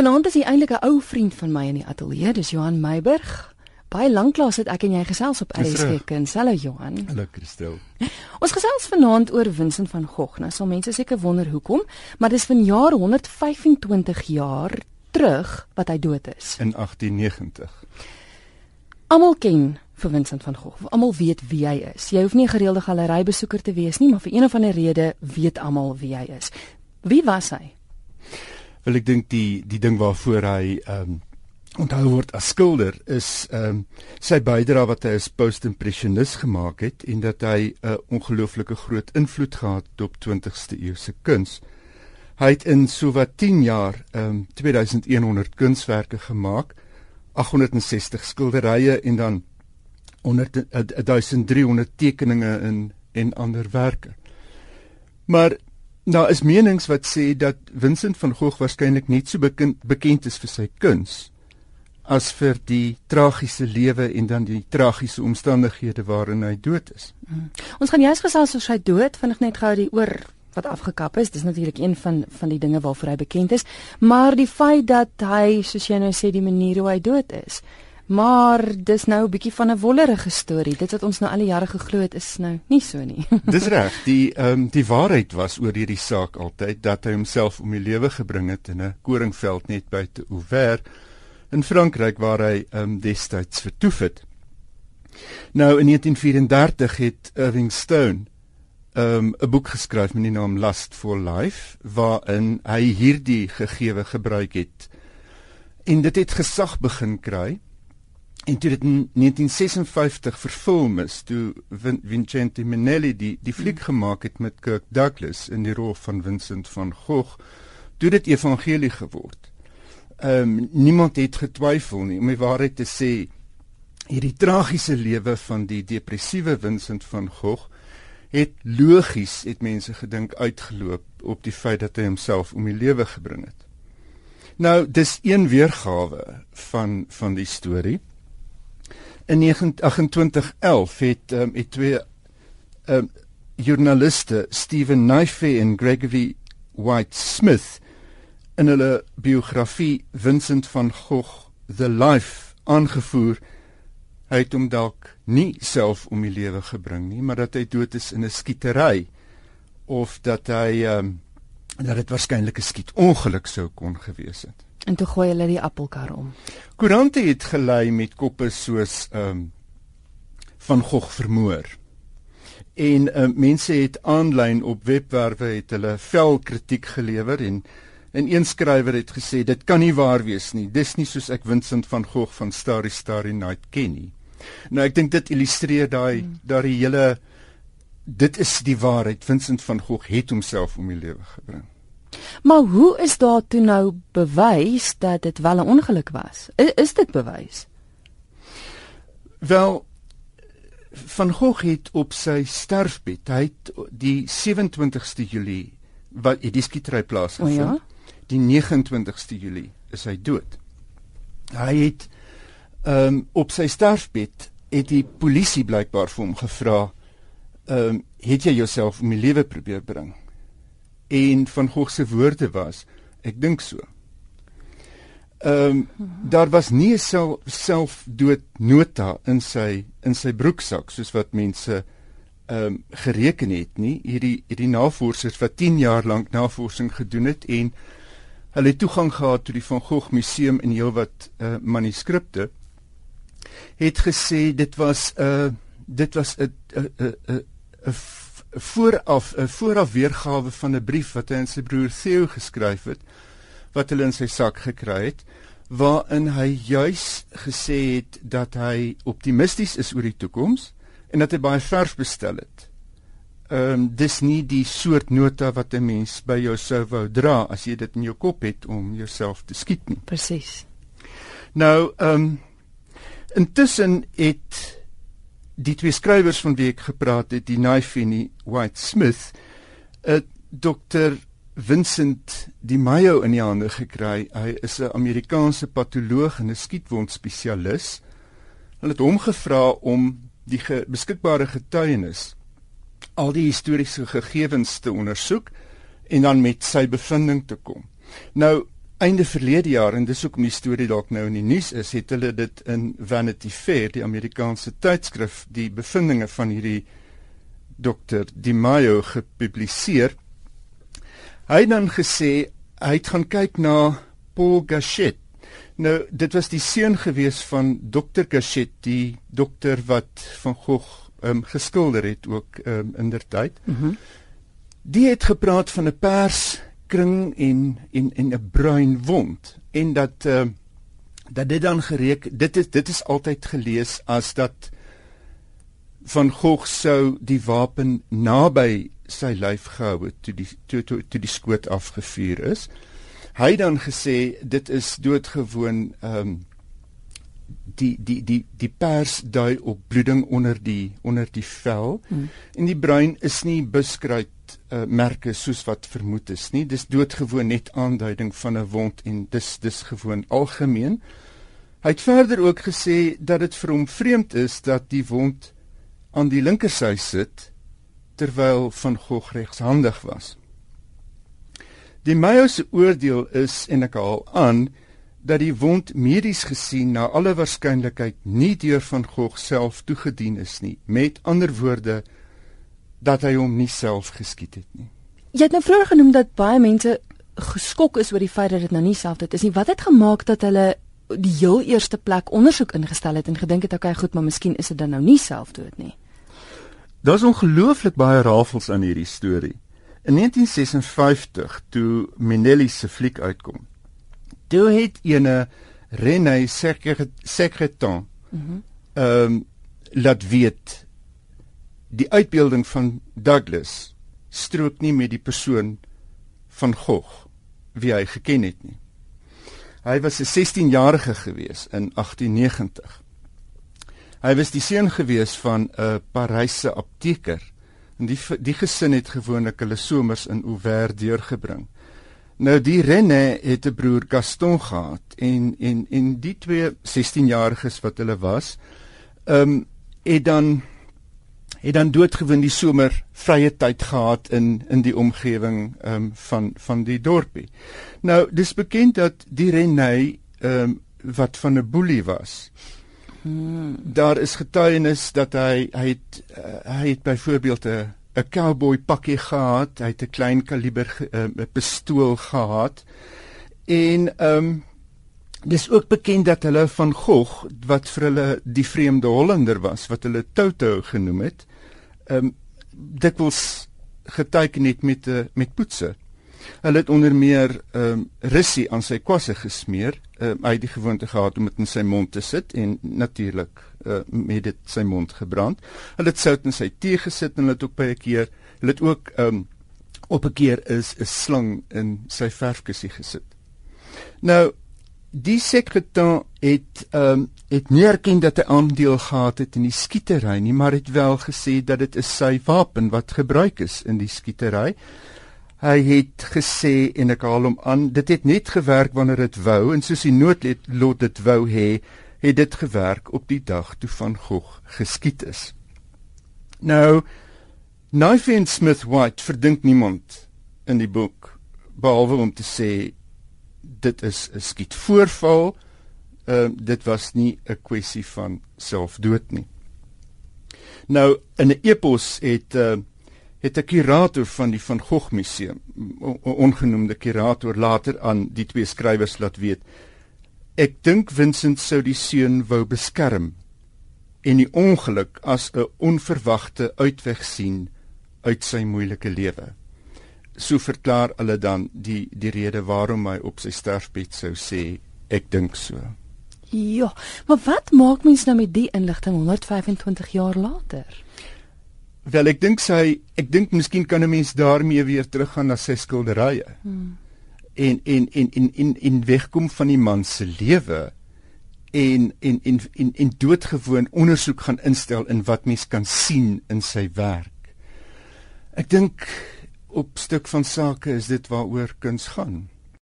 Vanaand is hy eintlik 'n ou vriend van my in die ateljee, dis Johan Meiburg. Baie lanklaas het ek en jy gesels op RSG Kuns. Hallo Johan. Hallo Christel. Ons gesels vanaand oor Vincent van Gogh. Nou sal mense seker wonder hoekom, maar dis van jaar 125 jaar terug wat hy dood is. In 1890. Almal ken vir Vincent van Gogh. Almal weet wie hy is. Jy hoef nie 'n gereelde galerybesoeker te wees nie, maar vir een of ander rede weet almal wie hy is. Wie was hy? Wel ek dink die die ding waarvoor hy ehm um, onthou word as skilder is ehm um, sy bydrae wat hy as post-impressionis gemaak het en dat hy 'n uh, ongelooflike groot invloed gehad het op 20ste eeuse kuns. Hy het in sowat 10 jaar ehm um, 2100 kunswerke gemaak, 860 skilderye en dan onder 1300 tekeninge in en ander Maar nou is menings wat sê dat Vincent van Gogh waarskynlik net so bekend, bekend is vir sy kuns as vir die tragiese lewe en dan die tragiese omstandighede waarin hy dood is. Hmm. Ons gaan juist gesels oor sy dood, vind ek net gou die oor wat afgekap is. Dis natuurlik een van van die dinge waarvoor hy bekend is, maar die feit dat hy soos jy nou sê die manier hoe hy dood is. Maar dis nou 'n bietjie van 'n wollerige storie. Dit wat ons nou al die jare geglo het is nou nie so nie. dis reg. Die ehm um, die waarheid was oor hierdie saak altyd dat hy homself om die lewe gebring het in 'n koringveld net buite Auvers in Frankryk waar hy ehm um, destyds vertoef het. Nou in 1934 het Irving Stone ehm um, 'n boek geskryf met die naam Lust for Life waarin hy hierdie gegewe gebruik het. En dit het gesag begin kry en toe dit in 1956 verfilm is toe Vin Vincente Minnelli die die fliek mm. gemaak het met Kirk Douglas in die rol van Vincent van Gogh toe dit evangelie geword. Ehm um, niemand het getwyfel nie om die waarheid te sê hierdie tragiese lewe van die depressiewe Vincent van Gogh het logies het mense gedink uitgeloop op die feit dat hy homself om die lewe gebring het. Nou dis een weergawe van van die storie in 2811 het um, het twee um, joernaliste Stephen Knife en Gregory White Smith in hulle biografie Vincent van Gogh The Life aangevoer. Hy het hom dalk nie self om die lewe gebring nie maar dat hy dood is in 'n skietery of dat hy um, dat dit waarskynlik 'n skietongeluk sou kon gewees het En toe gooi hulle die appelkar om. Koerante het gelei met koppe soos ehm um, van Gogh vermoor. En uh, mense het aanlyn op webwerwe het hulle vel kritiek gelewer en en een skrywer het gesê dit kan nie waar wees nie. Dis nie soos ek Vincent van Gogh van Starry Starry Night ken nie. Nou ek dink dit illustreer daai hmm. daai hele dit is die waarheid. Vincent van Gogh het homself om die lewe gebring. Maar hoe is daar toe nou bewys dat dit wel 'n ongeluk was? Is, is dit bewys? Wel van Gogh het op sy sterfbed, hy het die 27ste Julie wat die skietery plaasgevind. Oh ja? Die 29ste Julie is hy dood. Hy het ehm um, op sy sterfbed het die polisie blykbaar vir hom gevra ehm um, het jy jouself om die lewe probeer bring? En van Gogh se woorde was ek dink so. Ehm um, daar was nie self selfdoodnota in sy in sy broeksak soos wat mense ehm um, gereken het nie. Hierdie hierdie navorsers wat 10 jaar lank navorsing gedoen het en hulle het toegang gehad tot die van Gogh museum en heelwat uh, manuskripte het gesê dit was 'n uh, dit was 'n 'n 'n 'n vooraf 'n vooraf weergawe van 'n brief wat hy aan sy broer Theo geskryf het wat hulle in sy sak gekry het waarin hy juis gesê het dat hy optimisties is oor die toekoms en dat hy baie verf bestel het. Ehm um, dis nie die soort nota wat 'n mens by jou sou wou dra as jy dit in jou kop het om jouself te skiet nie. Presies. Nou ehm um, intussen het die twee skrywers van wie ek gepraat het, die Knife en die White Smith, 'n uh, dokter Vincent Di Maio in die hande gekry. Hy is 'n Amerikaanse patoloog en 'n skietwond spesialis. Hulle het hom gevra om die ge beskikbare getuienis al die historiese gegevens te ondersoek en dan met sy bevinding te kom. Nou einde verlede jaar en dis hoekom die storie dalk nou in die nuus is, het hulle dit in Vanity Fair, die Amerikaanse tydskrif, die bevindinge van hierdie dokter Di Maio gepubliseer. Hy het dan gesê hy het gaan kyk na Paul Gachet. Nou dit was die seun gewees van dokter Gachet, die dokter wat van Gogh um, geskilder het ook um, in der tyd. Mhm. Mm die het gepraat van 'n perskring en en en 'n bruin wond en dat uh, dat dit dan gereken dit is dit is altyd gelees as dat van Gogh sou die wapen naby sy lyf gehou het toe die toe toe, toe die skoot afgevuur is. Hy dan gesê dit is doodgewoon ehm um, die die die die pers dui op bloeding onder die onder die vel hmm. en die bruin is nie beskryf uh, merke soos wat vermoed is nie. Dis doodgewoon net aanduiding van 'n wond en dis dis gewoon algemeen. Hy het verder ook gesê dat dit vir hom vreemd is dat die wond aan die linkersy sit terwyl van Gogh regshandig was. Die Meyer se oordeel is en ek haal aan dat die wond medies gesien na alle waarskynlikheid nie deur van Gogh self toegedien is nie. Met ander woorde dat hy hom nie self geskiet het nie. Jy het nou vroeër genoem dat baie mense geskok is oor die feit dat dit nou nie self dit is nie. Wat het gemaak dat hulle die heel eerste plek ondersoek ingestel het en gedink het okay, goed, maar miskien is dit dan nou nie selfdood nie. Daar's ongelooflik baie rafels aan hierdie storie. In 1956 toe Minelli se fliek uitkom, toe het ene René Secretan mhm. ehm um, laat weet die uitbeelding van Douglas strook nie met die persoon van Gogh wie hy geken het nie. Hy was 'n 16-jarige gewees in 1890. Hy was die seun gewees van 'n Paryse apteker en die die gesin het gewoonlik hulle somers in Auvers deurgebring. Nou die René het 'n broer Gaston gehad en en en die twee 16-jariges wat hulle was, ehm um, het dan het dan doodgewoon die somer vrye tyd gehad in in die omgewing ehm um, van van die dorpie. Nou dis bekend dat die René ehm um, wat van 'n boelie was. Hmm. Daar is getuienis dat hy hy het uh, hy het byvoorbeeld 'n 'n cowboy pakkie gehad, hy het 'n klein kaliber 'n uh, pistool gehad. En ehm um, dis ook bekend dat hulle van Gogh wat vir hulle die vreemde Hollander was, wat hulle Toto genoem het, ehm um, dikwels geteken het met uh, met poetse. Hulle het onder meer ehm um, russie aan sy kwasse gesmeer. Ehm um, hy het die gewoonte gehad om dit in sy mond te sit en natuurlik uh, met dit sy mond gebrand. Hulle het sout in sy tee gesit en hulle het ook 'n keer, hulle het ook ehm um, op 'n keer is 'n slang in sy verfkussie gesit. Nou die sekretan het ehm um, het nie erken dat hy aandeel gehad het in die skietery nie, maar het wel gesê dat dit is sy wapen wat gebruik is in die skietery. Hy het gesê en ek haal hom aan, dit het net gewerk wanneer dit wou en soos die noodlot dit wou hê, het dit gewerk op die dag toe van Gogh geskiet is. Nou Nathan Smith White verdink niemand in die boek behalwe om te sê dit is 'n skietvoorval. Ehm uh, dit was nie 'n kwessie van selfdood nie. Nou in 'n epos het uh, het 'n kurator van die Van Gogh museum, ongenoemde kurator later aan die twee skrywers laat weet Ek dink Vincent sou die seun wou beskerm en die ongeluk as 'n onverwagte uitweg sien uit sy moeilike lewe. So verklaar hulle dan die die rede waarom hy op sy sterfbed sou sê ek dink so. Ja, maar wat maak mens nou met die inligting 125 jaar later? Wel ek dink sy ek dink miskien kan 'n mens daarmee weer teruggaan na sy skilderye. Hmm en en en en en en wegkom van die man se lewe en en en en en doodgewoon ondersoek gaan instel in wat mens kan sien in sy werk. Ek dink op stuk van sake is dit waaroor kuns gaan.